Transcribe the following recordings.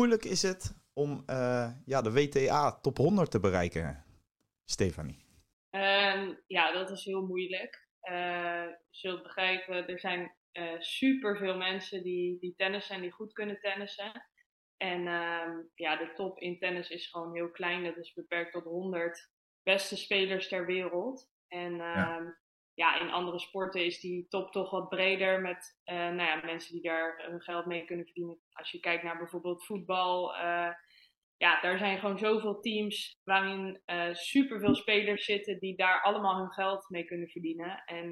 moeilijk is het om ja, de WTA top 100 te bereiken, Stefanie? Ehm, ja, dat is heel moeilijk. je zult begrijpen, er zijn uh, super veel mensen die, die tennissen en die goed kunnen tennissen. En ehm, ja, de top in tennis is gewoon heel klein. Dat is beperkt tot 100 beste spelers ter wereld. En ja. Ja. in andere sporten is die top toch wat breder met uh, nou ja, mensen die daar hun geld mee kunnen verdienen. Als je kijkt naar bijvoorbeeld voetbal. Uh, ja, daar zijn gewoon zoveel teams waarin uh, superveel spelers zitten die daar allemaal hun geld mee kunnen verdienen. En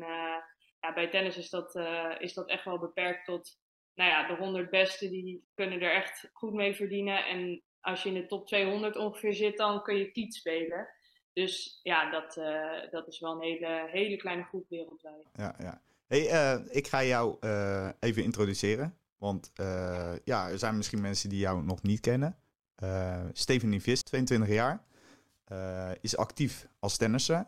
ja, bij tennis is dat, is dat echt wel beperkt tot nou ja, de 100 beste die kunnen er echt goed mee verdienen. En als je in de top 200 ongeveer zit, dan kun je kiet spelen. Dus ja, dat, uh, dat is wel een hele, hele kleine groep wereldwijd. Ja, ja. Hey, uh, ik ga jou uh, even introduceren. Want ja, er zijn misschien mensen die jou nog niet kennen. Stephanie Vis, 22 jaar. is actief als tennisser.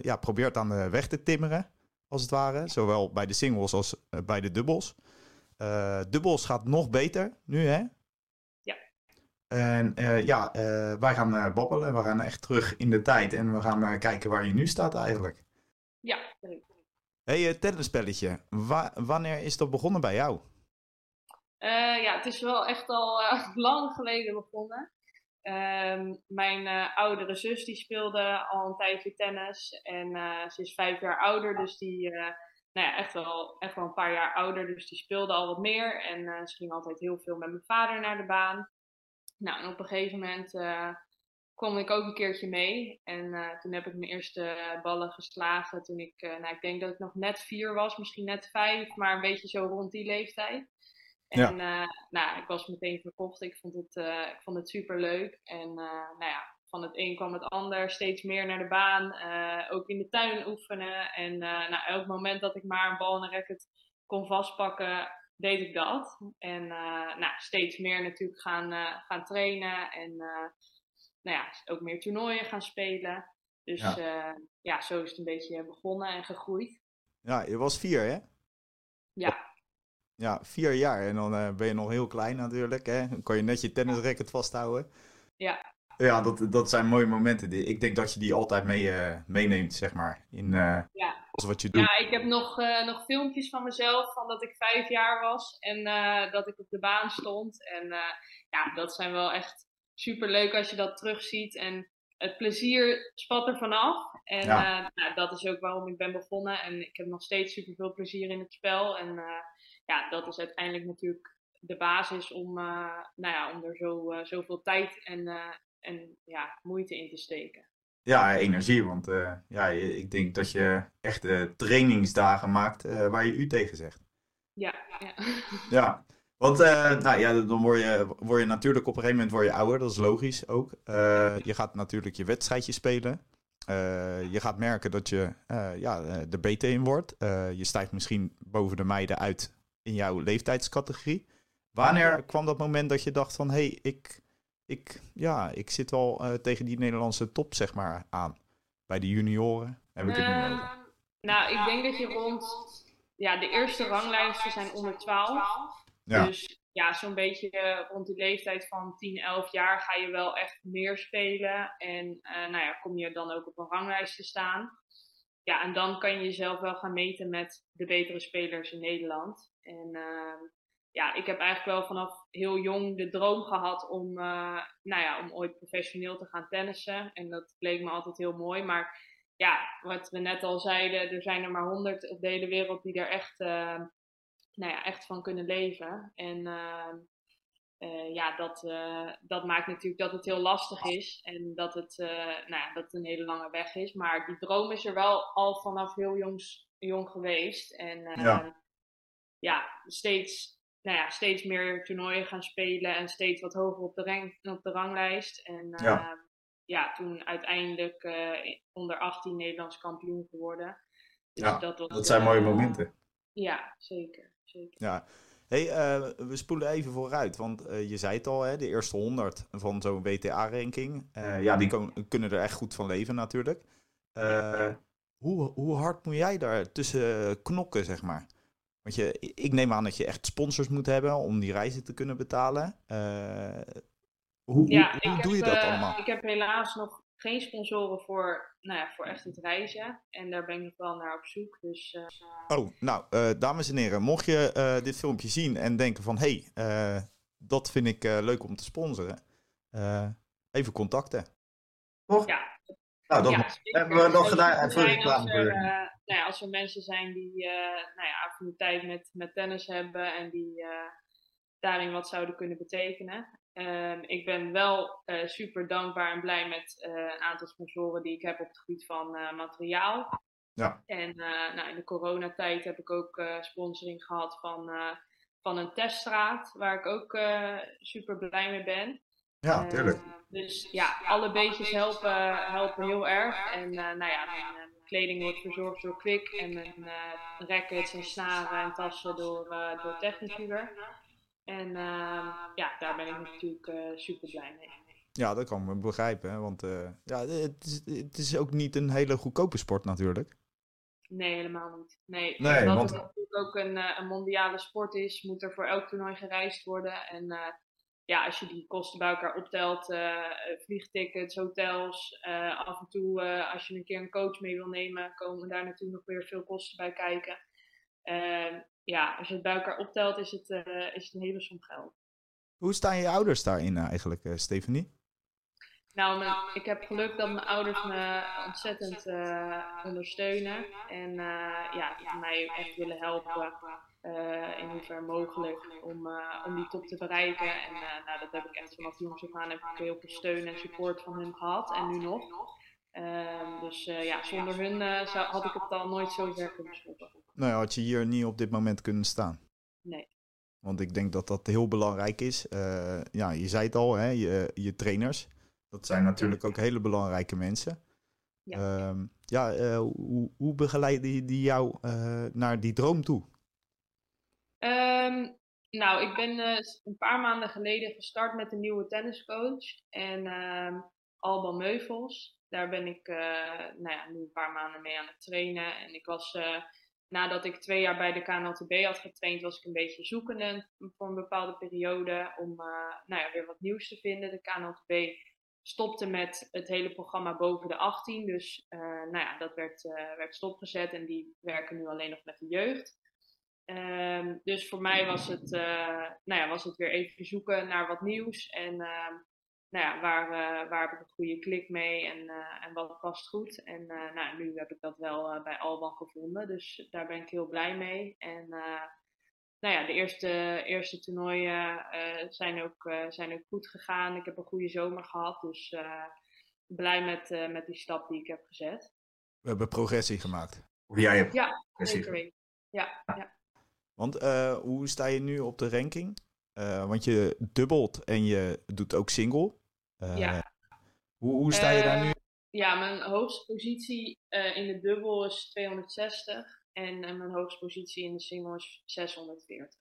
ja, probeert aan de weg te timmeren, als het ware. Zowel bij de singles als bij de dubbels. Dubbels gaat nog beter nu, hè? En uh, ja, uh, wij gaan babbelen. We gaan echt terug in de tijd. En we gaan kijken waar je nu staat eigenlijk. Ja. hey, het tennisspelletje. Wa wanneer is dat begonnen bij jou? ja, het is wel echt al lang geleden begonnen. Ehm, mijn oudere zus die speelde al een tijdje tennis. En ze is vijf jaar ouder, dus die nou ja, echt, wel, echt wel een paar jaar ouder, dus die speelde al wat meer. En uh, ze ging altijd heel veel met mijn vader naar de baan. Nou, en op een gegeven moment uh, kwam ik ook een keertje mee. En uh, toen heb ik mijn eerste ballen geslagen toen ik, nou ik denk dat ik nog net vier was, misschien net vijf, maar een beetje zo rond die leeftijd. En ja. nou, ik was meteen verkocht. Ik vond het, ik vond het super leuk. En nou ja, van het een kwam het ander, steeds meer naar de baan, ook in de tuin oefenen. En nou, elk moment dat ik maar een bal en een racket kon vastpakken, deed ik dat. En uh, nou, steeds meer natuurlijk gaan, gaan trainen en nou ja, ook meer toernooien gaan spelen. Dus ja. ja, zo is het een beetje begonnen en gegroeid. Ja, je was vier hè? Ja. Ja, vier jaar. En dan ben je nog heel klein natuurlijk. Hè? Dan kan je net je tennisracket vasthouden. Ja. Ja, dat, dat zijn mooie momenten. Ik denk dat je die altijd mee, uh, meeneemt, zeg maar. In uh, ja. wat je doet. Ja, ik heb nog, uh, nog filmpjes van mezelf van dat ik vijf jaar was en dat ik op de baan stond. En ja, dat zijn wel echt super leuk als je dat terugziet. En het plezier spat er vanaf. En ja. nou, dat is ook waarom ik ben begonnen. En ik heb nog steeds super veel plezier in het spel. En ja, dat is uiteindelijk natuurlijk de basis om, nou ja, om er zo, zoveel tijd en en ja, moeite in te steken. Ja, energie. Want uh, ja, ik denk dat je echt uh, trainingsdagen maakt uh, waar je u tegen zegt. Ja, ja. ja. Want nou ja, dan word je, word je natuurlijk op een gegeven moment word je ouder. Dat is logisch ook. je gaat natuurlijk je wedstrijdje spelen. je gaat merken dat je ja, de beter in wordt. je stijgt misschien boven de meiden uit in jouw leeftijdscategorie. Wanneer kwam dat moment dat je dacht van... hé, hey, ik, ik, ja, ik zit al uh, tegen die Nederlandse top, zeg maar, aan. Bij de junioren heb ik het uh, over. Ehm, nou, ik denk dat je rond... Ja, de eerste ranglijsten zijn onder 12. Ja. Dus ja, zo'n beetje uh, rond die leeftijd van 10, 11 jaar ga je wel echt meer spelen. En uh, nou ja, kom je dan ook op een ranglijst te staan. Ja, en dan kan je jezelf wel gaan meten met de betere spelers in Nederland. En ehm, ja, ik heb eigenlijk wel vanaf heel jong de droom gehad om, uh, nou ja, om ooit professioneel te gaan tennissen. En dat bleek me altijd heel mooi. Maar ja, wat we net al zeiden, er zijn er maar honderd op de hele wereld die er echt, uh, nou ja, echt van kunnen leven. En uh, ja, dat, dat maakt natuurlijk dat het heel lastig is. En dat het, nou ja, dat het een hele lange weg is. Maar die droom is er wel al vanaf heel jongs, jong geweest. En ja. ja, steeds nou ja, steeds meer toernooien gaan spelen en steeds wat hoger op de, rang, op de ranglijst. En uh, ja. ja. toen uiteindelijk uh, onder 18 Nederlands kampioen geworden. Dus ja, dat, was, dat zijn mooie momenten. Ja, zeker. zeker. Ja. Hey, uh, we spoelen even vooruit, want je zei het al, hè, de eerste 100 van zo'n WTA-ranking. ja, die kunnen er echt goed van leven natuurlijk. hoe, hoe hard moet jij daar tussen knokken, zeg maar? Want je, ik neem aan dat je echt sponsors moet hebben om die reizen te kunnen betalen. hoe, ja, hoe, doe je dat allemaal? Ik heb helaas nog geen sponsoren voor, nou ja, voor echt het reizen. En daar ben ik nog wel naar op zoek. Dus, Oh, nou, dames en heren, mocht je dit filmpje zien en denken van... hé, hey, dat vind ik leuk om te sponsoren. even contacten. Toch? Ja. Nou, dat ja, hebben we nog gedaan voor reclame. Als nou ja, als er mensen zijn die uh, nou ja, affiniteit met, met tennis hebben en die uh, daarin wat zouden kunnen betekenen. Ehm, ik ben wel super dankbaar en blij met een aantal sponsoren die ik heb op het gebied van materiaal. Ja. En nou, in de coronatijd heb ik ook sponsoring gehad van, van een teststraat, waar ik ook super blij mee ben. Ja, tuurlijk. Dus ja, alle beetjes helpen, helpen heel erg. En nou ja, mijn, kleding wordt verzorgd door Quick. En mijn uh, rackets en snaren en tassen door, uh, door Technicuur. En ehm, ja, daar ben ik natuurlijk super blij mee. Ja, dat kan ik me begrijpen. Hè? Want ja, het is, het is ook niet een hele goedkope sport natuurlijk. Nee, helemaal niet. Nee, nee omdat want... het natuurlijk ook een, een mondiale sport is, moet er voor elk toernooi gereisd worden. En ja, als je die kosten bij elkaar optelt, uh, vliegtickets, hotels, uh, af en toe uh, als je een keer een coach mee wil nemen, komen daar natuurlijk nog weer veel kosten bij kijken. Ehm, ja, als je het bij elkaar optelt, is het, is het een hele som geld. Hoe staan je ouders daarin eigenlijk, Stephanie? Nou, mijn, ik heb geluk dat mijn ouders me ontzettend ondersteunen en ja, mij echt willen helpen uh, in hoeverre mogelijk om, uh, om die top te bereiken. En uh, nou, dat heb ik echt vanaf jongs af aan heb ik heel veel steun en support van hun gehad en nu nog. Ehm, dus ja, zonder hun zou, had ik het al nooit zo ver kunnen stoppen. Nou ja, had je hier niet op dit moment kunnen staan? Nee. Want ik denk dat dat heel belangrijk is. ja, je zei het al, hè, je, je trainers. Dat zijn natuurlijk ook hele belangrijke mensen. Ja, um, ja hoe, hoe begeleiden die jou naar die droom toe? Um, nou, ik ben uh, een paar maanden geleden gestart met een nieuwe tenniscoach. En um, Alban Meuvels. Daar ben ik uh, nou ja, nu een paar maanden mee aan het trainen. En ik was, uh, nadat ik twee jaar bij de KNLTB had getraind, was ik een beetje zoekende voor een bepaalde periode. Om nou ja, weer wat nieuws te vinden. De KNLTB stopte met het hele programma boven de 18. Dus nou ja, dat werd, werd stopgezet. En die werken nu alleen nog met de jeugd. Um, dus voor mij was het, uh, nou ja, was het weer even zoeken naar wat nieuws. En uh, nou ja, waar, uh, waar heb ik een goede klik mee en, eh, en wat past goed. En nou, nu heb ik dat wel bij Alban gevonden. Dus daar ben ik heel blij mee. En nou ja, de eerste, eerste toernooien zijn, ook, zijn ook goed gegaan. Ik heb een goede zomer gehad. Dus blij met, met die stap die ik heb gezet. We hebben progressie gemaakt. Of jij hebt ja, zeker weten. Ja, ja. Want uh, hoe sta je nu op de ranking? Uh, want je dubbelt en je doet ook single. Uh, ja. Hoe, hoe sta je daar nu? Ja, mijn hoogste positie in de dubbel is 260 en mijn hoogste positie in de single is 640.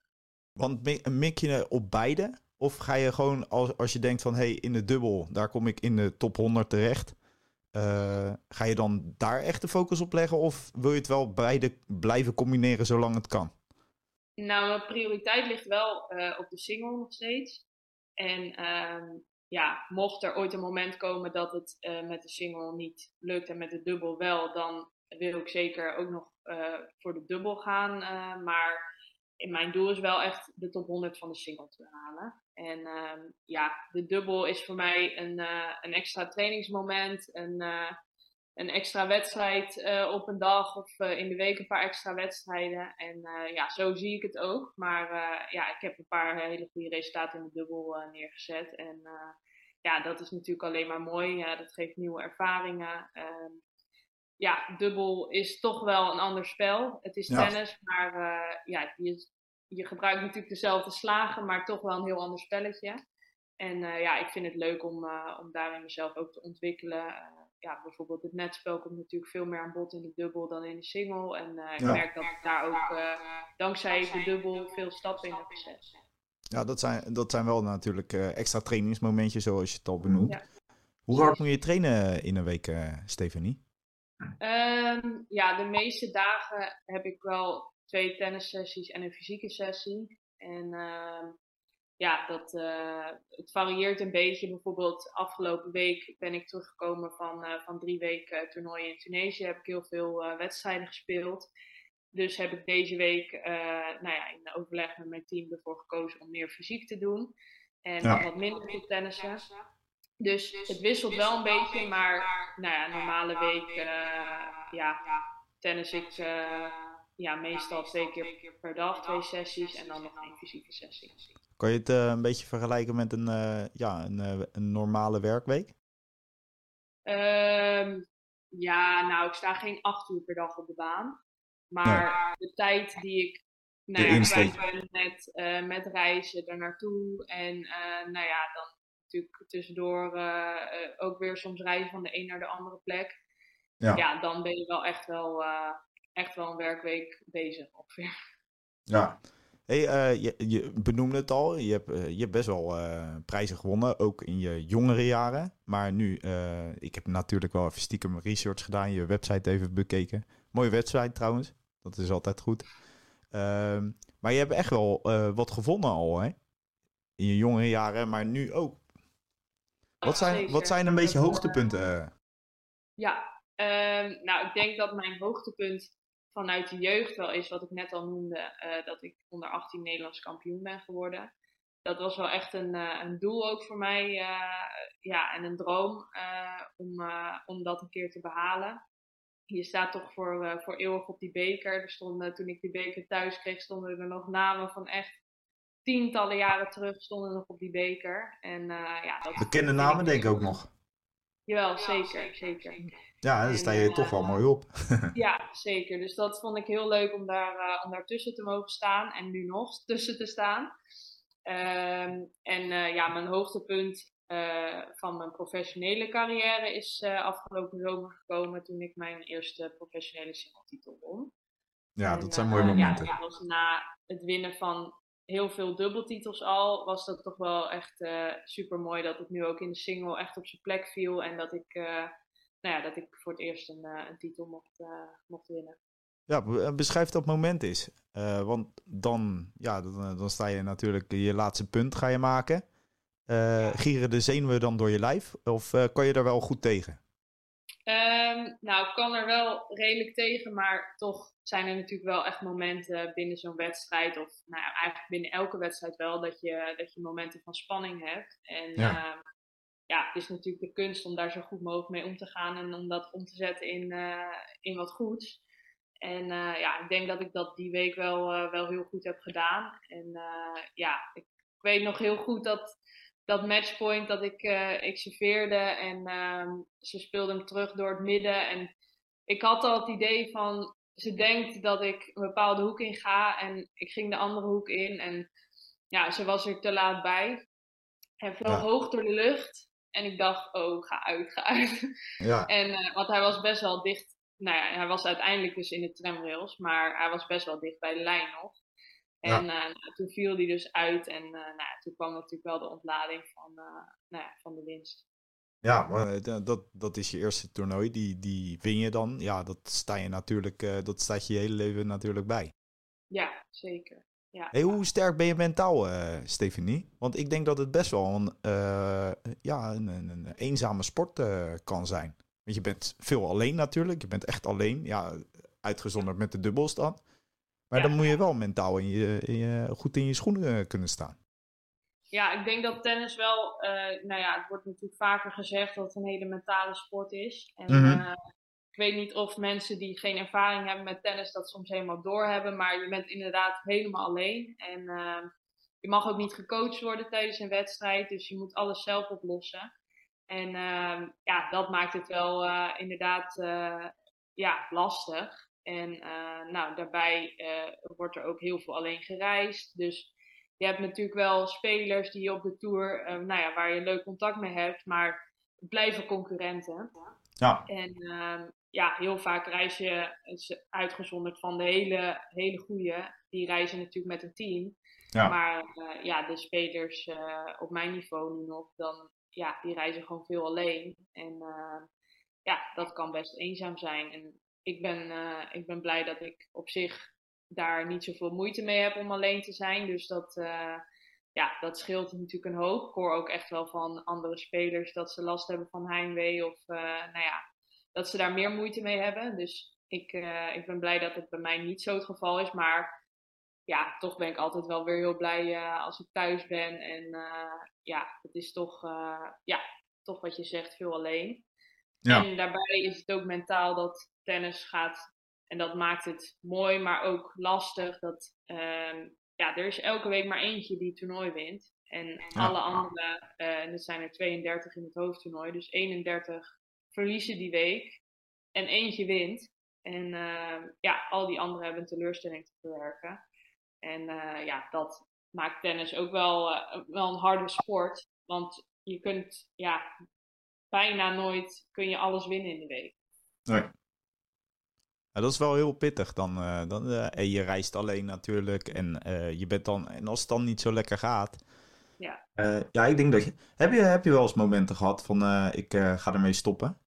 Want mik je op beide? Of ga je gewoon als, als je denkt van hé, hey, in de dubbel, daar kom ik in de top 100 terecht. ga je dan daar echt de focus op leggen? Of wil je het wel beide blijven combineren zolang het kan? Nou, mijn prioriteit ligt wel uh, op de single nog steeds. En um, ja, mocht er ooit een moment komen dat het uh, met de single niet lukt en met de dubbel wel, dan wil ik zeker ook nog uh, voor de dubbel gaan. maar mijn doel is wel echt de top 100 van de single te halen. En um, ja, de dubbel is voor mij een, een extra trainingsmoment. Een, een extra wedstrijd uh, op een dag of uh, in de week een paar extra wedstrijden. En uh, ja, zo zie ik het ook. Maar ja, ik heb een paar hele goede resultaten in de dubbel neergezet. En ja, dat is natuurlijk alleen maar mooi. dat geeft nieuwe ervaringen. Ehm, ja, dubbel is toch wel een ander spel. Het is ja. tennis, maar ja, je, je gebruikt natuurlijk dezelfde slagen, maar toch wel een heel ander spelletje. En ja, ik vind het leuk om, om daarin mezelf ook te ontwikkelen ja, bijvoorbeeld het netspel komt natuurlijk veel meer aan bod in de dubbel dan in de single. En uh, ik merk dat ik daar ook uh, dankzij de dubbel veel stappen in heb gezet. Ja, dat zijn, dat zijn wel natuurlijk uh, extra trainingsmomentjes zoals je het al benoemt. Ja. Hoe hard moet je trainen in een week, Stefanie? Um, ja, de meeste dagen heb ik wel twee tennissessies en een fysieke sessie. En ehm, ja, dat, uh, het varieert een beetje. Bijvoorbeeld afgelopen week ben ik teruggekomen van, uh, van drie weken toernooien in Tunesië. Heb ik heel veel uh, wedstrijden gespeeld. Dus heb ik deze week nou ja, in overleg met mijn team ervoor gekozen om meer fysiek te doen. En ja. wat minder te tennissen. Dus het wisselt wel een beetje, maar nou ja, normale week ja, tennis ik ja, meestal twee keer per dag, twee sessies en dan nog een fysieke sessie. Kan je het uh, een beetje vergelijken met een, uh, ja, een, uh, een normale werkweek? Um, ja, nou, ik sta geen acht uur per dag op de baan. Maar de tijd die ik nou ja, kwijt ben met, met reizen er naartoe. En nou ja, dan natuurlijk tussendoor ook weer soms reizen van de een naar de andere plek. Ja, ja dan ben je wel echt wel, echt wel een werkweek bezig ongeveer. Ja, Hey, uh, je, je, benoemde het al, je hebt, uh, je hebt best wel uh, prijzen gewonnen, ook in je jongere jaren. Maar nu, ik heb natuurlijk wel even stiekem research gedaan, je website even bekeken. Mooie website trouwens, dat is altijd goed. Ehm, maar je hebt echt wel wat gevonden al, hè? In je jongere jaren, maar nu ook. Wat zijn, wat zijn een beetje hoogtepunten? Ja, um, nou, ik denk dat mijn hoogtepunt vanuit de jeugd wel is wat ik net al noemde, uh, dat ik onder 18 Nederlands kampioen ben geworden. Dat was wel echt een, uh, een doel ook voor mij, uh, ja, en een droom om, om dat een keer te behalen. Je staat toch voor, voor eeuwig op die beker. Er stonden, toen ik die beker thuis kreeg, stonden er nog namen van echt tientallen jaren terug stonden nog op die beker. En, ja, dat Bekende namen denk ik ook nog. Jawel, zeker, zeker. Ja, daar sta je toch wel mooi op. ja, zeker. Dus dat vond ik heel leuk om daar, uh, om daar tussen te mogen staan en nu nog tussen te staan. Um, en uh, ja, mijn hoogtepunt uh, van mijn professionele carrière is afgelopen zomer gekomen toen ik mijn eerste professionele singletitel won. Ja, en, dat zijn mooie momenten. Ja, was na het winnen van heel veel dubbeltitels al, was dat toch wel echt super mooi dat het nu ook in de single echt op zijn plek viel en dat ik nou ja, dat ik voor het eerst een, uh, een titel mocht, uh, mocht winnen. Ja, eh, beschrijf dat moment eens. Uh, want dan, ja, dan, dan, sta je natuurlijk je laatste punt ga je maken. Ja. Gieren de zenuwen dan door je lijf? Of kan je daar wel goed tegen? Um, nou, ik kan er wel redelijk tegen, maar toch zijn er natuurlijk wel echt momenten binnen zo'n wedstrijd, of nou ja, eigenlijk binnen elke wedstrijd wel, dat je, dat je momenten van spanning hebt. En ja. Ja, het is natuurlijk de kunst om daar zo goed mogelijk mee om te gaan en om dat om te zetten in, uh, in wat goeds. En uh, ja, ik denk dat ik dat die week wel, uh, wel heel goed heb gedaan. En ja, ik, ik, weet nog heel goed dat, dat matchpoint dat ik, ik serveerde en ehm, ze speelde hem terug door het midden. En ik had al het idee van, ze denkt dat ik een bepaalde hoek in ga en ik ging de andere hoek in. En ja, ze was er te laat bij. Hij vloog ja. hoog door de lucht. En ik dacht, oh, ga uit, ga uit. Ja. En, uh, want hij was best wel dicht. Nou ja, hij was uiteindelijk dus in de tramrails, maar hij was best wel dicht bij de lijn nog. En ja. uh, toen viel hij dus uit en uh, nou toen kwam natuurlijk wel de ontlading van, nou ja, van de winst. Ja, maar dat, dat is je eerste toernooi, die, die win je dan. Ja, dat sta je natuurlijk, dat staat je je hele leven natuurlijk bij. Ja, zeker. Ja. Hey, hoe sterk ben je mentaal, uh, Stephanie? Want ik denk dat het best wel een, uh, ja, een, een, een, eenzame sport uh, kan zijn. Want je bent veel alleen natuurlijk. Je bent echt alleen. Ja, uitgezonderd met de dubbels dan. Maar ja. dan moet je wel mentaal in je, in je, goed in je schoenen kunnen staan. Ja, ik denk dat tennis wel, nou ja, het wordt natuurlijk vaker gezegd dat het een hele mentale sport is. En mm -hmm ik weet niet of mensen die geen ervaring hebben met tennis dat soms helemaal doorhebben. Maar je bent inderdaad helemaal alleen. En uh, je mag ook niet gecoacht worden tijdens een wedstrijd. Dus je moet alles zelf oplossen. En uh, ja, dat maakt het wel uh, inderdaad uh, ja, lastig. En nou, daarbij wordt er ook heel veel alleen gereisd. Dus je hebt natuurlijk wel spelers die je op de tour, nou ja, waar je leuk contact mee hebt. Maar blijven concurrenten. Ja. En uh, ja, heel vaak reis je, uitgezonderd van de hele, hele goede, die reizen natuurlijk met een team. Ja. Maar uh, ja, de spelers uh, op mijn niveau nu nog, dan, ja, die reizen gewoon veel alleen. En uh, ja, dat kan best eenzaam zijn. En ik ben, ik ben blij dat ik op zich daar niet zoveel moeite mee heb om alleen te zijn. Dus dat, ja, dat scheelt natuurlijk een hoop. Ik hoor ook echt wel van andere spelers dat ze last hebben van heimwee of nou ja, dat ze daar meer moeite mee hebben. Dus ik, ik ben blij dat het bij mij niet zo het geval is. Maar ja, toch ben ik altijd wel weer heel blij uh, als ik thuis ben. En uh, ja, het is toch, ja, toch wat je zegt, veel alleen. Ja. En daarbij is het ook mentaal dat tennis gaat. En dat maakt het mooi, maar ook lastig. Dat, ehm, ja, er is elke week maar eentje die het toernooi wint. En alle andere, en er zijn er 32 in het hoofdtoernooi, dus 31 verliezen die week. En eentje wint. En ehm, ja, al die anderen hebben een teleurstelling te verwerken. En uh, ja, dat maakt tennis ook wel, uh, wel een harde sport. Want je kunt ja, bijna nooit kun je alles winnen in de week. Nee. Ja, dat is wel heel pittig dan. Uh, dan en je reist alleen natuurlijk. En, je bent dan, en als het dan niet zo lekker gaat. Ja, ja ik denk dat je. Heb je, heb je wel eens momenten gehad van ik ga ermee stoppen?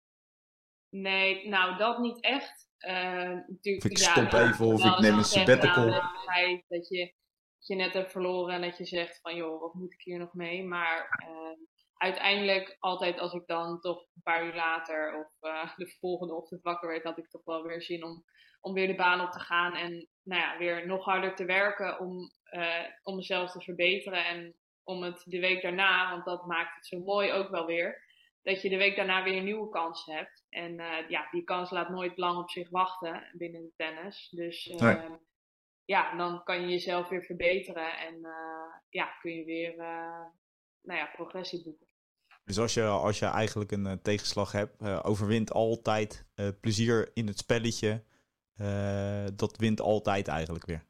Nee, nou dat niet echt. Uh, of ik stop even of ik neem een sabbatical. Nou, dat je, je net hebt verloren en dat je zegt van joh, wat moet ik hier nog mee? Maar uh, uiteindelijk altijd als ik dan toch een paar uur later of uh, de volgende ochtend wakker werd, had ik toch wel weer zin om, om weer de baan op te gaan en nou ja, weer nog harder te werken om, om mezelf te verbeteren en om het de week daarna, want dat maakt het zo mooi ook wel weer dat je de week daarna weer een nieuwe kans hebt. En uh, ja, die kans laat nooit lang op zich wachten binnen de tennis. Dus uh, ja, dan kan je jezelf weer verbeteren en uh, ja, kun je weer nou ja, progressie boeken. Dus als je, als je eigenlijk een tegenslag hebt, overwint altijd plezier in het spelletje. dat wint altijd eigenlijk weer.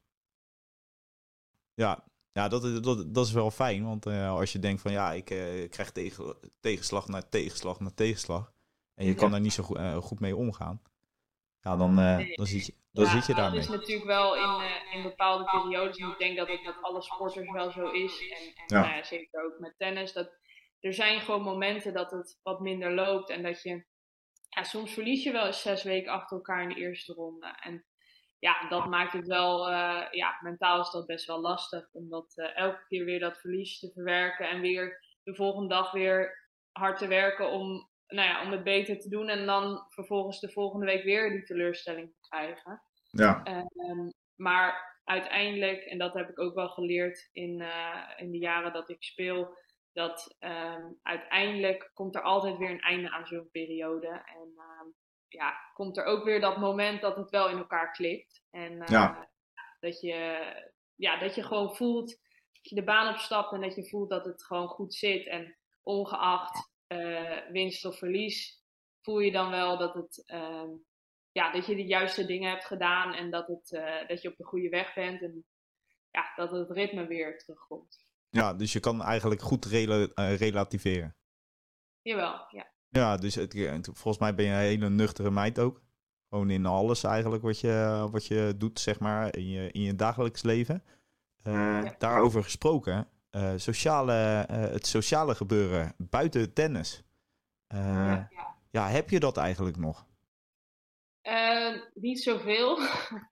Ja, ja, dat, dat, dat is wel fijn. Want uh, als je denkt van ja, ik uh, krijg tegen, tegenslag na tegenslag na tegenslag. En je ja. kan daar niet zo goed, uh, goed mee omgaan. Ja, dan, nee. dan, zit je, dan ja, zit je daarmee. Dat is natuurlijk wel in, in bepaalde periodes. En ik denk dat het met alle sporters wel zo is. En, en ja. Zeker ook met tennis. Dat, er zijn gewoon momenten dat het wat minder loopt. En dat je... Ja, soms verlies je wel eens zes weken achter elkaar in de eerste ronde. En ja, dat maakt het wel, uh, ja, mentaal is dat best wel lastig. Omdat uh, elke keer weer dat verlies te verwerken en weer de volgende dag weer hard te werken om, nou ja, om het beter te doen. En dan vervolgens de volgende week weer die teleurstelling te krijgen. Ja. Um, maar uiteindelijk, en dat heb ik ook wel geleerd in, uh, in de jaren dat ik speel, dat um, uiteindelijk komt er altijd weer een einde aan zo'n periode. En um, ja, komt er ook weer dat moment dat het wel in elkaar klikt. En uh, dat, je, ja, dat je gewoon voelt dat je de baan opstapt en dat je voelt dat het gewoon goed zit. En ongeacht uh, winst of verlies, voel je dan wel dat, het, uh, ja, dat je de juiste dingen hebt gedaan en dat, het, dat je op de goede weg bent. En ja, dat het ritme weer terugkomt. Ja, dus je kan eigenlijk goed rela relativeren. Jawel, ja. Ja, dus het, volgens mij ben je een hele nuchtere meid ook. Gewoon in alles eigenlijk wat je, wat je doet, zeg maar, in je, in je dagelijks leven. Uh, Daarover gesproken, uh, sociale, uh, het sociale gebeuren buiten tennis. Ja, ja. ja, heb je dat eigenlijk nog? niet zoveel.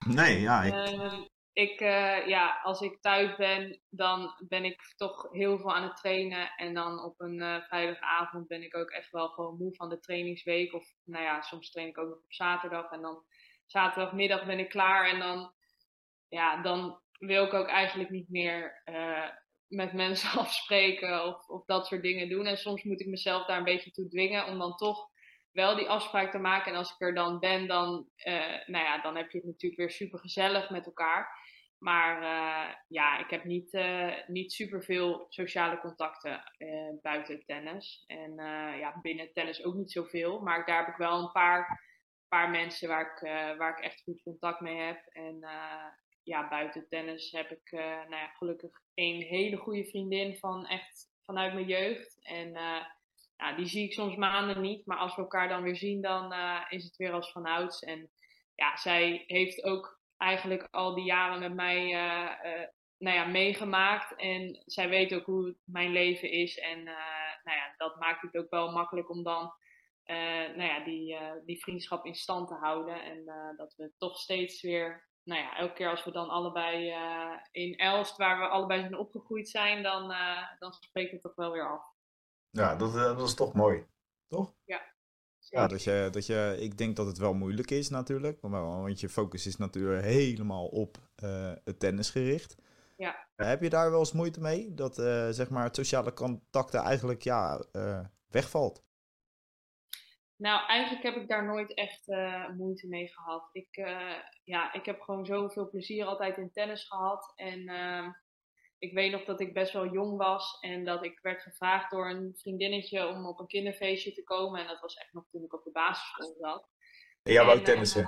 Nee, ja. Ik... Ik, uh, ja, als ik thuis ben, dan ben ik toch heel veel aan het trainen. En dan op een uh, vrijdagavond ben ik ook echt wel gewoon moe van de trainingsweek. Of nou ja, soms train ik ook nog op zaterdag. En dan zaterdagmiddag ben ik klaar. En dan, ja, dan wil ik ook eigenlijk niet meer uh, met mensen afspreken of, of dat soort dingen doen. En soms moet ik mezelf daar een beetje toe dwingen om dan toch wel die afspraak te maken. En als ik er dan ben, dan, nou ja, dan heb je het natuurlijk weer super gezellig met elkaar. Maar uh, ja, ik heb niet, uh, niet superveel sociale contacten uh, buiten tennis. En ja, binnen tennis ook niet zoveel. Maar daar heb ik wel een paar, paar mensen waar ik, waar ik echt goed contact mee heb. En ja, buiten tennis heb ik nou ja, gelukkig een hele goede vriendin van echt vanuit mijn jeugd. En ja, die zie ik soms maanden niet. Maar als we elkaar dan weer zien, dan is het weer als vanouds. En ja, zij heeft ook eigenlijk al die jaren met mij uh, nou ja, meegemaakt. En zij weet ook hoe mijn leven is. En uh, nou ja, dat maakt het ook wel makkelijk om dan nou ja, die, die vriendschap in stand te houden. En dat we toch steeds weer nou ja, elke keer als we dan allebei in Elst, waar we allebei zijn opgegroeid zijn, dan, dan spreekt het toch wel weer af. Ja, dat, dat is toch mooi. Toch? Ja. Ja, dat je, dat je, ik denk dat het wel moeilijk is natuurlijk. Want je focus is natuurlijk helemaal op het tennis gericht. Ja. Heb je daar wel eens moeite mee? Dat zeg maar het sociale contacten eigenlijk ja, wegvalt? Nou, eigenlijk heb ik daar nooit echt uh, moeite mee gehad. Ik, ja, ik heb gewoon zoveel plezier altijd in tennis gehad. En uh, ik weet nog dat ik best wel jong was en dat ik werd gevraagd door een vriendinnetje om op een kinderfeestje te komen. En dat was echt nog toen ik op de basisschool zat. En jij wou tennissen?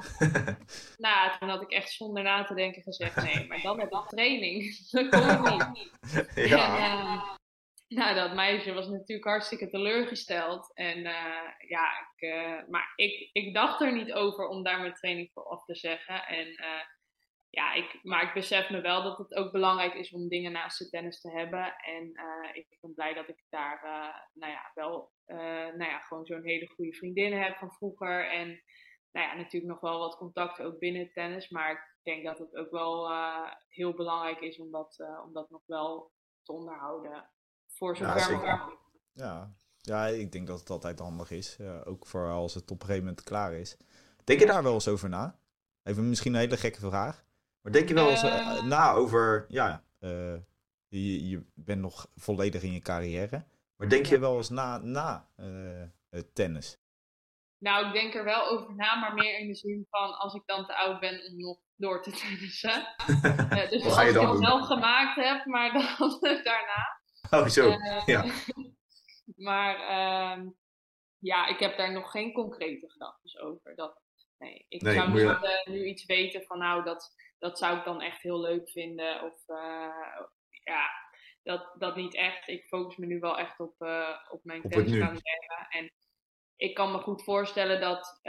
nou, toen had ik echt zonder na te denken gezegd: nee, maar dan heb ik training. dat kom ik niet. Ja. Nou, dat meisje was natuurlijk hartstikke teleurgesteld. En uh, ja, ik, uh, maar ik, ik dacht er niet over om daar mijn training voor af te zeggen. En ja, ik, maar ik besef me wel dat het ook belangrijk is om dingen naast de tennis te hebben. En ik ben blij dat ik daar nou ja, wel nou ja, gewoon zo'n hele goede vriendin heb van vroeger. En nou ja, natuurlijk nog wel wat contacten ook binnen het tennis. Maar ik denk dat het ook wel heel belangrijk is om dat, om dat nog wel te onderhouden voor zover ja, Ja. ja, ik denk dat het altijd handig is. Uh, ook voor als het op een gegeven moment klaar is. Denk je daar wel eens over na? Even misschien een hele gekke vraag. Maar denk je wel eens uh, na over, ja, uh, je, je bent nog volledig in je carrière. Maar denk je wel eens na, na tennis? Nou, ik denk er wel over na, maar meer in de zin van als ik dan te oud ben om nog door te tennissen. dus als ik het wel gemaakt heb, maar dan daarna. Oh, zo. Uh, ja. maar uh, ja, ik heb daar nog geen concrete gedachten over. Dat, nee, ik nee, zou je... nu iets weten van nou, dat, dat zou ik dan echt heel leuk vinden. Of uh, ja, dat, dat niet echt. Ik focus me nu wel echt op, uh, op mijn tenniscarrière. En ik kan me goed voorstellen dat,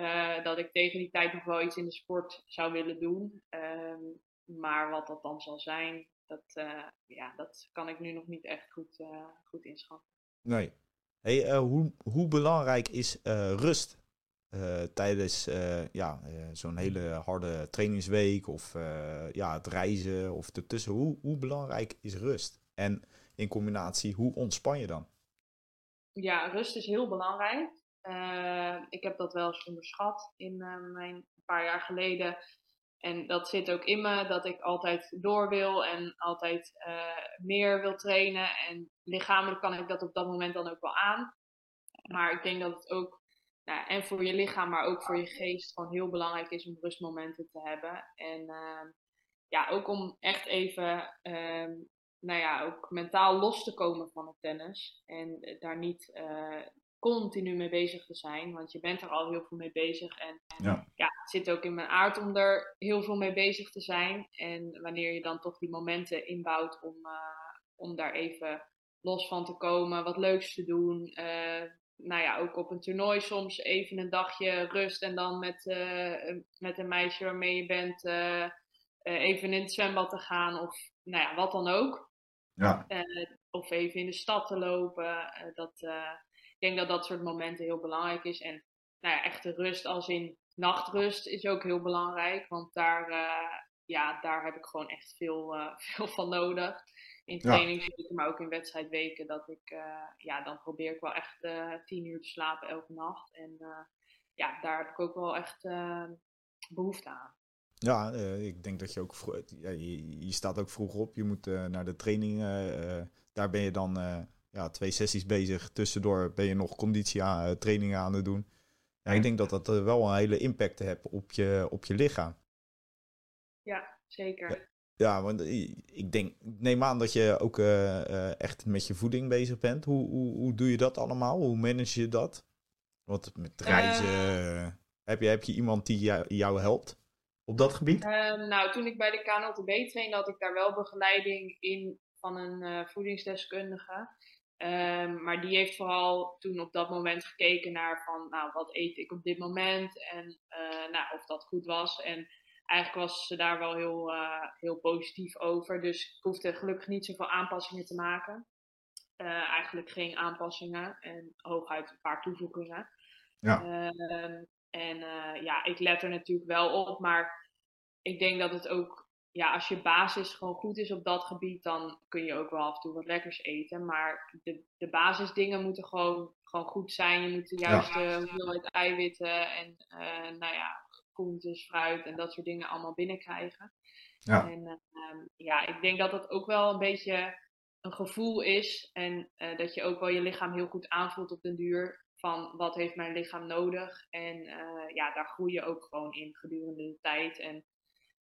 dat ik tegen die tijd nog wel iets in de sport zou willen doen. Um, maar wat dat dan zal zijn, dat, ja, dat kan ik nu nog niet echt goed, goed inschatten. Nee. Hey, hoe, hoe belangrijk is rust tijdens ja, zo'n hele harde trainingsweek of ja, het reizen of ertussen? Hoe, hoe belangrijk is rust? En in combinatie, hoe ontspan je dan? Ja, rust is heel belangrijk. ik heb dat wel eens onderschat in mijn paar jaar geleden en dat zit ook in me, dat ik altijd door wil en altijd meer wil trainen. En lichamelijk kan ik dat op dat moment dan ook wel aan. Maar ik denk dat het ook, nou, en voor je lichaam, maar ook voor je geest, gewoon heel belangrijk is om rustmomenten te hebben. En uh, ja, ook om echt even, uh, nou ja, ook mentaal los te komen van het tennis. En daar niet uh, continu mee bezig te zijn. Want je bent er al heel veel mee bezig. En ja. ja. het zit ook in mijn aard om er heel veel mee bezig te zijn. En wanneer je dan toch die momenten inbouwt om, uh, om daar even los van te komen, wat leuks te doen. Uh, nou ja, ook op een toernooi soms even een dagje rust en dan met, uh, met een meisje waarmee je bent even in het zwembad te gaan of nou ja, wat dan ook. Ja. of even in de stad te lopen. dat, ik denk dat dat soort momenten heel belangrijk is. En nou ja, echte rust als in nachtrust is ook heel belangrijk. Want daar, ja, daar heb ik gewoon echt veel, veel van nodig. In trainingsweken, maar ook in wedstrijdweken. Dat ik, uh, ja, dan probeer ik wel echt tien uur te slapen elke nacht. En ja, daar heb ik ook wel echt behoefte aan. Ja, ik denk dat je ook ja, je, je, staat ook vroeg op. Je moet naar de training. daar ben je dan ja, twee sessies bezig. Tussendoor ben je nog conditie aan, eh, trainingen aan het doen. Ja, ik denk dat dat wel een hele impact heeft op je, op je lichaam. Ja, zeker. Ja, want ik denk, neem aan dat je ook uh, echt met je voeding bezig bent. Hoe, hoe, hoe doe je dat allemaal? Hoe manage je dat? Want met reizen, heb, je, heb je iemand die jou, jou helpt op dat gebied? Ehm, nou, toen ik bij de KNLTB trainde, had ik daar wel begeleiding in van een voedingsdeskundige. Um, maar die heeft vooral toen op dat moment gekeken naar van, nou, wat eet ik op dit moment en nou, of dat goed was. En eigenlijk was ze daar wel heel, uh, heel positief over. Dus ik hoefde gelukkig niet zoveel aanpassingen te maken. Uh, eigenlijk geen aanpassingen en hooguit een paar toevoegingen. Ja. Ehm, en ja, ik let er natuurlijk wel op, maar ik denk dat het ook, ja, als je basis gewoon goed is op dat gebied, dan kun je ook wel af en toe wat lekkers eten. Maar de, de basisdingen moeten gewoon, gewoon goed zijn. Je moet de juiste ja. hoeveelheid eiwitten en nou ja, groentes, fruit en dat soort dingen allemaal binnenkrijgen. Ja. En uh, ja, ik denk dat dat ook wel een beetje een gevoel is. En uh, dat je ook wel je lichaam heel goed aanvoelt op den duur. Van wat heeft mijn lichaam nodig. En uh, ja, daar groei je ook gewoon in gedurende de tijd. En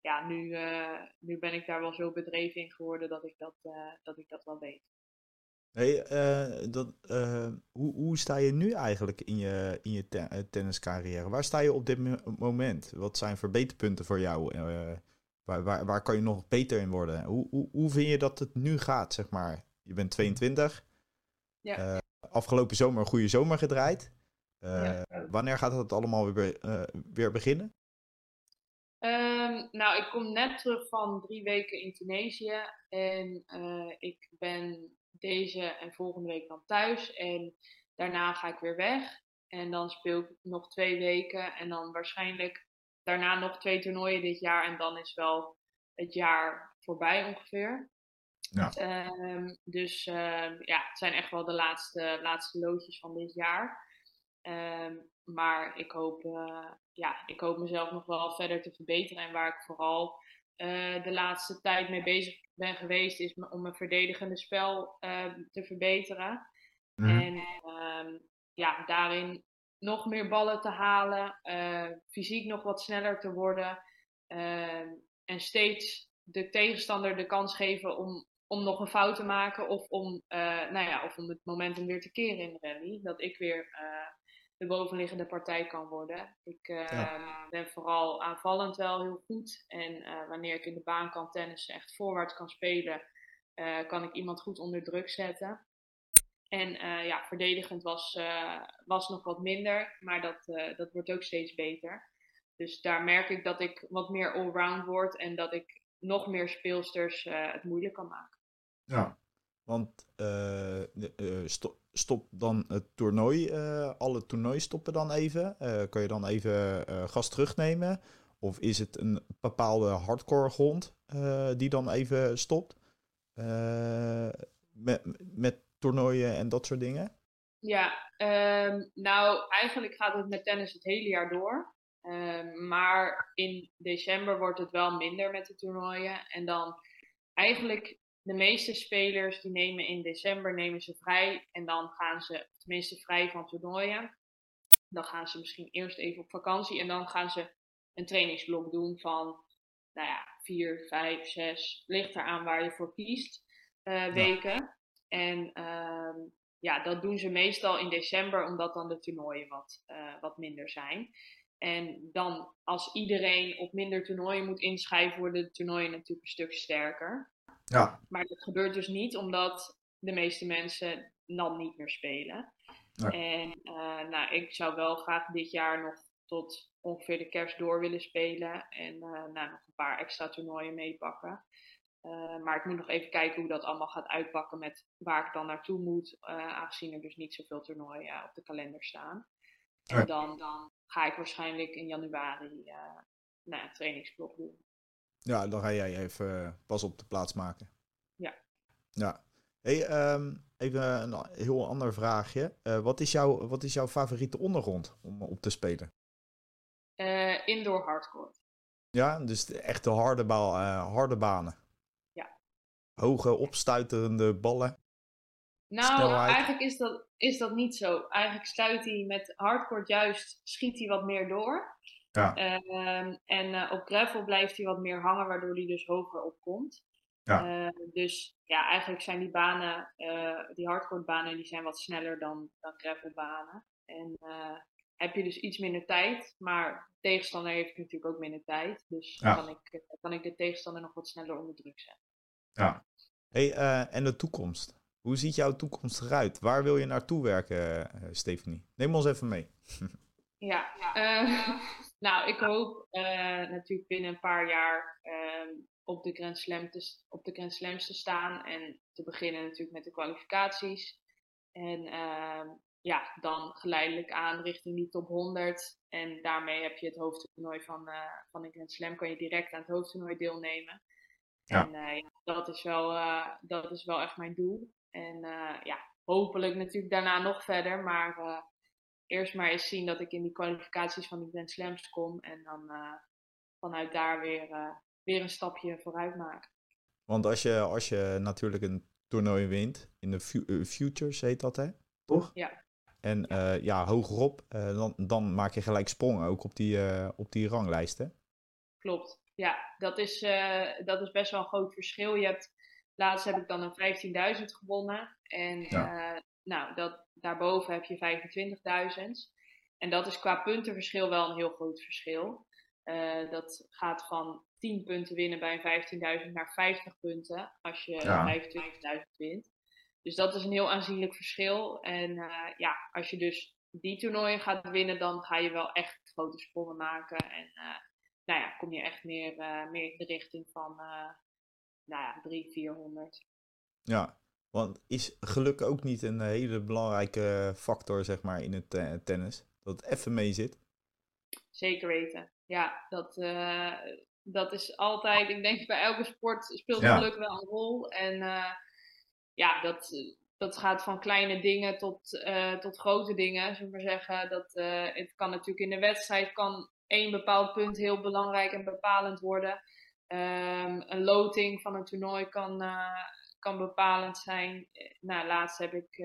ja, nu, uh, nu ben ik daar wel zo bedreven in geworden dat ik dat, dat, ik dat wel weet. Hey, dat, hoe, hoe sta je nu eigenlijk in je, in je ten tenniscarrière? Waar sta je op dit moment? Wat zijn verbeterpunten voor jou? Waar, waar, waar kan je nog beter in worden? Hoe, hoe, hoe vind je dat het nu gaat, zeg maar? Je bent 22. Ja. Uh, afgelopen zomer een goede zomer gedraaid. Uh, ja. Wanneer gaat het allemaal weer, uh, weer beginnen? Um, nou, ik kom net terug van drie weken in Tunesië. En ik ben deze en volgende week dan thuis. En daarna ga ik weer weg. En dan speel ik nog twee weken. En dan waarschijnlijk daarna nog twee toernooien dit jaar en dan is wel het jaar voorbij ongeveer. Ja. Um, dus um, ja, het zijn echt wel de laatste, laatste loodjes van dit jaar. Um, maar ik hoop, uh, ja, ik hoop mezelf nog wel verder te verbeteren. En waar ik vooral uh, de laatste tijd mee bezig ben geweest, is om mijn verdedigende spel uh, te verbeteren. Mm. En ja, daarin nog meer ballen te halen, uh, fysiek nog wat sneller te worden uh, en steeds de tegenstander de kans geven om, om nog een fout te maken of om, uh, nou ja, of om het momentum weer te keren in de rally. Dat ik weer de bovenliggende partij kan worden. Ik ja. ben vooral aanvallend wel heel goed en wanneer ik in de baan kan tennissen, echt voorwaarts kan spelen, kan ik iemand goed onder druk zetten. En uh, ja, verdedigend was, uh, was nog wat minder, maar dat, uh, dat wordt ook steeds beter. Dus daar merk ik dat ik wat meer allround word en dat ik nog meer speelsters het moeilijk kan maken. Ja, want stop, stop dan het toernooi, alle toernooien stoppen dan even? kan je dan even gas terugnemen? Of is het een bepaalde hardcore grond die dan even stopt? met, met toernooien en dat soort dingen? Ja, um, nou eigenlijk gaat het met tennis het hele jaar door. Um, maar in december wordt het wel minder met de toernooien. En dan eigenlijk de meeste spelers die nemen in december nemen ze vrij. En dan gaan ze tenminste vrij van toernooien. Dan gaan ze misschien eerst even op vakantie. En dan gaan ze een trainingsblok doen van nou ja, vier, vijf, zes. Ligt eraan waar je voor kiest. Uh, weken. Ja. En um, ja, dat doen ze meestal in december, omdat dan de toernooien wat, uh, wat minder zijn. En dan als iedereen op minder toernooien moet inschrijven, worden de toernooien natuurlijk een stuk sterker. Ja. Maar dat gebeurt dus niet omdat de meeste mensen dan niet meer spelen. Ja. En uh, nou, ik zou wel graag dit jaar nog tot ongeveer de kerst door willen spelen. En uh, nou, nog een paar extra toernooien meepakken. Uh, maar ik moet nog even kijken hoe dat allemaal gaat uitpakken met waar ik dan naartoe moet, aangezien er dus niet zoveel toernooien op de kalender staan. En dan, dan ga ik waarschijnlijk in januari nou, een trainingsblok doen. Ja, dan ga jij even pas op de plaats maken. Ja. Ja. Hey, um, even een heel ander vraagje. wat, is jouw, wat is jouw favoriete ondergrond om op te spelen? indoor hardcore. Ja, dus de echte harde, bal, harde banen hoge, opstuiterende ballen? Nou, eigenlijk is dat, is dat niet zo. Eigenlijk stuit hij met hardcore juist, schiet hij wat meer door. Ja. Uh, en uh, op gravel blijft hij wat meer hangen, waardoor hij dus hoger opkomt. Ja. Uh, dus ja, eigenlijk zijn die banen, eh, die hardcore banen, die zijn wat sneller dan, dan gravelbanen. En heb je dus iets minder tijd, maar de tegenstander heeft natuurlijk ook minder tijd. Dus ja. kan, ik, kan ik de tegenstander nog wat sneller onder druk zetten. Ja. Hey, uh, en de toekomst? Hoe ziet jouw toekomst eruit? Waar wil je naartoe werken, uh, Stephanie? Neem ons even mee. ja, uh, nou, ik hoop natuurlijk binnen een paar jaar ehm, op, de Grand Slam te, op de Grand Slams te staan. En te beginnen natuurlijk met de kwalificaties. En ehm, ja, dan geleidelijk aan richting die top 100. En daarmee heb je het hoofdtoernooi van, uh, van de Grand Slam, kan je direct aan het hoofdtoernooi deelnemen. Ja. En uh, ja, dat, is wel, dat is wel echt mijn doel. En ja, hopelijk natuurlijk daarna nog verder. Maar eerst maar eens zien dat ik in die kwalificaties van de Grand Slams kom. En dan vanuit daar weer, weer een stapje vooruit maken. Want als je, als je natuurlijk een toernooi wint, in de Futures heet dat hè? Toch? Ja. En uh, ja, hogerop, uh, dan, dan maak je gelijk sprongen ook op die, uh, op die ranglijsten. Klopt. Ja, dat is, dat is best wel een groot verschil. Je hebt, laatst heb ik dan een 15.000 gewonnen. En ja. Nou, dat, daarboven heb je 25.000. En dat is qua puntenverschil wel een heel groot verschil. dat gaat van 10 punten winnen bij een 15.000 naar 50 punten als je ja. 25.000 wint. Dus dat is een heel aanzienlijk verschil. En uh, ja, als je dus die toernooien gaat winnen, dan ga je wel echt grote sprongen maken. En uh, nou ja, kom je echt meer, meer in de richting van nou ja, 300, 400. Ja, want is geluk ook niet een hele belangrijke factor zeg maar, in het tennis? Dat het even mee zit? Zeker weten. Ja, dat, dat is altijd, ik denk bij elke sport speelt geluk wel een rol. En ja, dat, dat gaat van kleine dingen tot, uh, tot grote dingen, zullen we maar zeggen. Dat, uh, het kan natuurlijk in de wedstrijd kan één bepaald punt heel belangrijk en bepalend worden. Um, een loting van een toernooi kan, uh, kan bepalend zijn. Nou, laatst heb ik,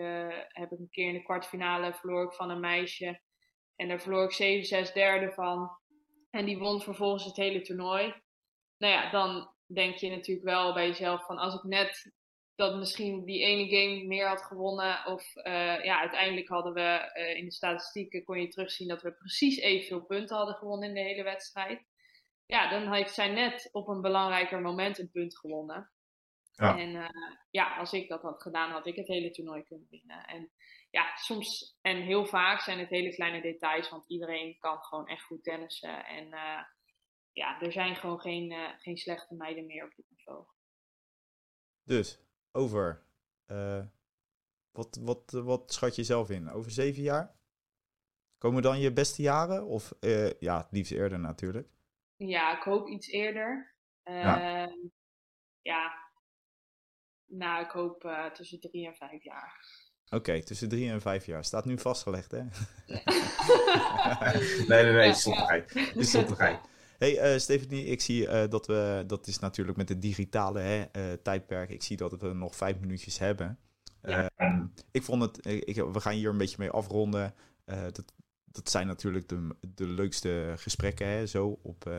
heb ik een keer in de kwartfinale verloor ik van een meisje. En daar verloor ik 7-6 derde van. En die won vervolgens het hele toernooi. Nou ja, dan denk je natuurlijk wel bij jezelf van als ik net dat misschien die ene game meer had gewonnen. Of uh, ja, uiteindelijk hadden we in de statistieken kon je terugzien dat we precies evenveel punten hadden gewonnen in de hele wedstrijd. Ja, dan heeft zij net op een belangrijker moment een punt gewonnen. Ja. En uh, ja, als ik dat had gedaan, had ik het hele toernooi kunnen winnen. En ja, soms en heel vaak zijn het hele kleine details, want iedereen kan gewoon echt goed tennissen. En ja, er zijn gewoon geen, geen slechte meiden meer op dit niveau. Dus over. Wat, wat, wat schat je zelf in? Over zeven jaar? Komen dan je beste jaren? Of ja, het liefst eerder natuurlijk. Ja, ik hoop iets eerder. Ja. Ehm, ja. Nou, ik hoop uh, tussen drie en vijf jaar. Oké, okay, tussen drie en vijf jaar. Staat nu vastgelegd, hè? nee, nee, nee, is zottigheid. Is zottigheid. Hey uh, Stephanie, ik zie uh, dat we, dat is natuurlijk met het digitale hè, uh, tijdperk, ik zie dat we nog vijf minuutjes hebben. Ja. Ehm, ik vond het, ik, we gaan hier een beetje mee afronden. dat, dat zijn natuurlijk de, de leukste gesprekken, hè, zo op,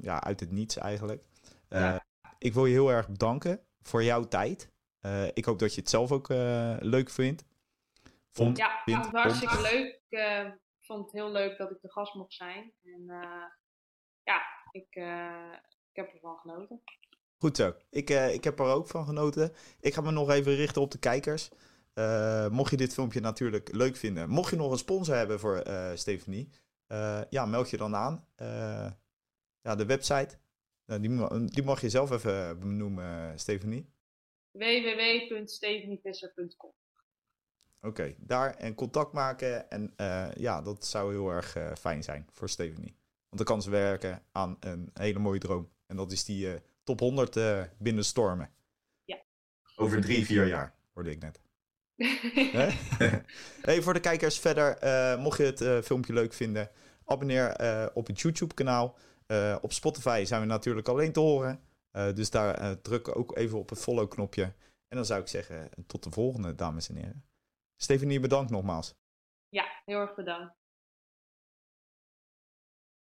ja, uit het niets eigenlijk. Ja. Ik wil je heel erg bedanken voor jouw tijd. ik hoop dat je het zelf ook leuk vindt. Vond, ja, vindt, het was hartstikke leuk. Ik vond het heel leuk dat ik de gast mocht zijn. En ja, ik, uh, ik heb ervan genoten. Goed zo. Ik, uh, ik heb er ook van genoten. Ik ga me nog even richten op de kijkers. Uh, mocht je dit filmpje natuurlijk leuk vinden, mocht je nog een sponsor hebben voor Stephanie, ja, meld je dan aan. ja, de website, die, die mag je zelf even benoemen, Stephanie. www.stephanievisser.com Oké, okay, daar en contact maken. En ja, dat zou heel erg fijn zijn voor Stephanie. Want dan kan ze werken aan een hele mooie droom. En dat is die uh, top 100 uh, eh, binnen stormen. Ja. Over drie, vier jaar, hoorde ik net. hey, voor de kijkers verder, uh, mocht je het filmpje leuk vinden, abonneer op het YouTube-kanaal. Op Spotify zijn we natuurlijk alleen te horen. dus daar druk ook even op het follow-knopje. En dan zou ik zeggen, tot de volgende, dames en heren. Stefanie, bedankt nogmaals. Ja, heel erg bedankt.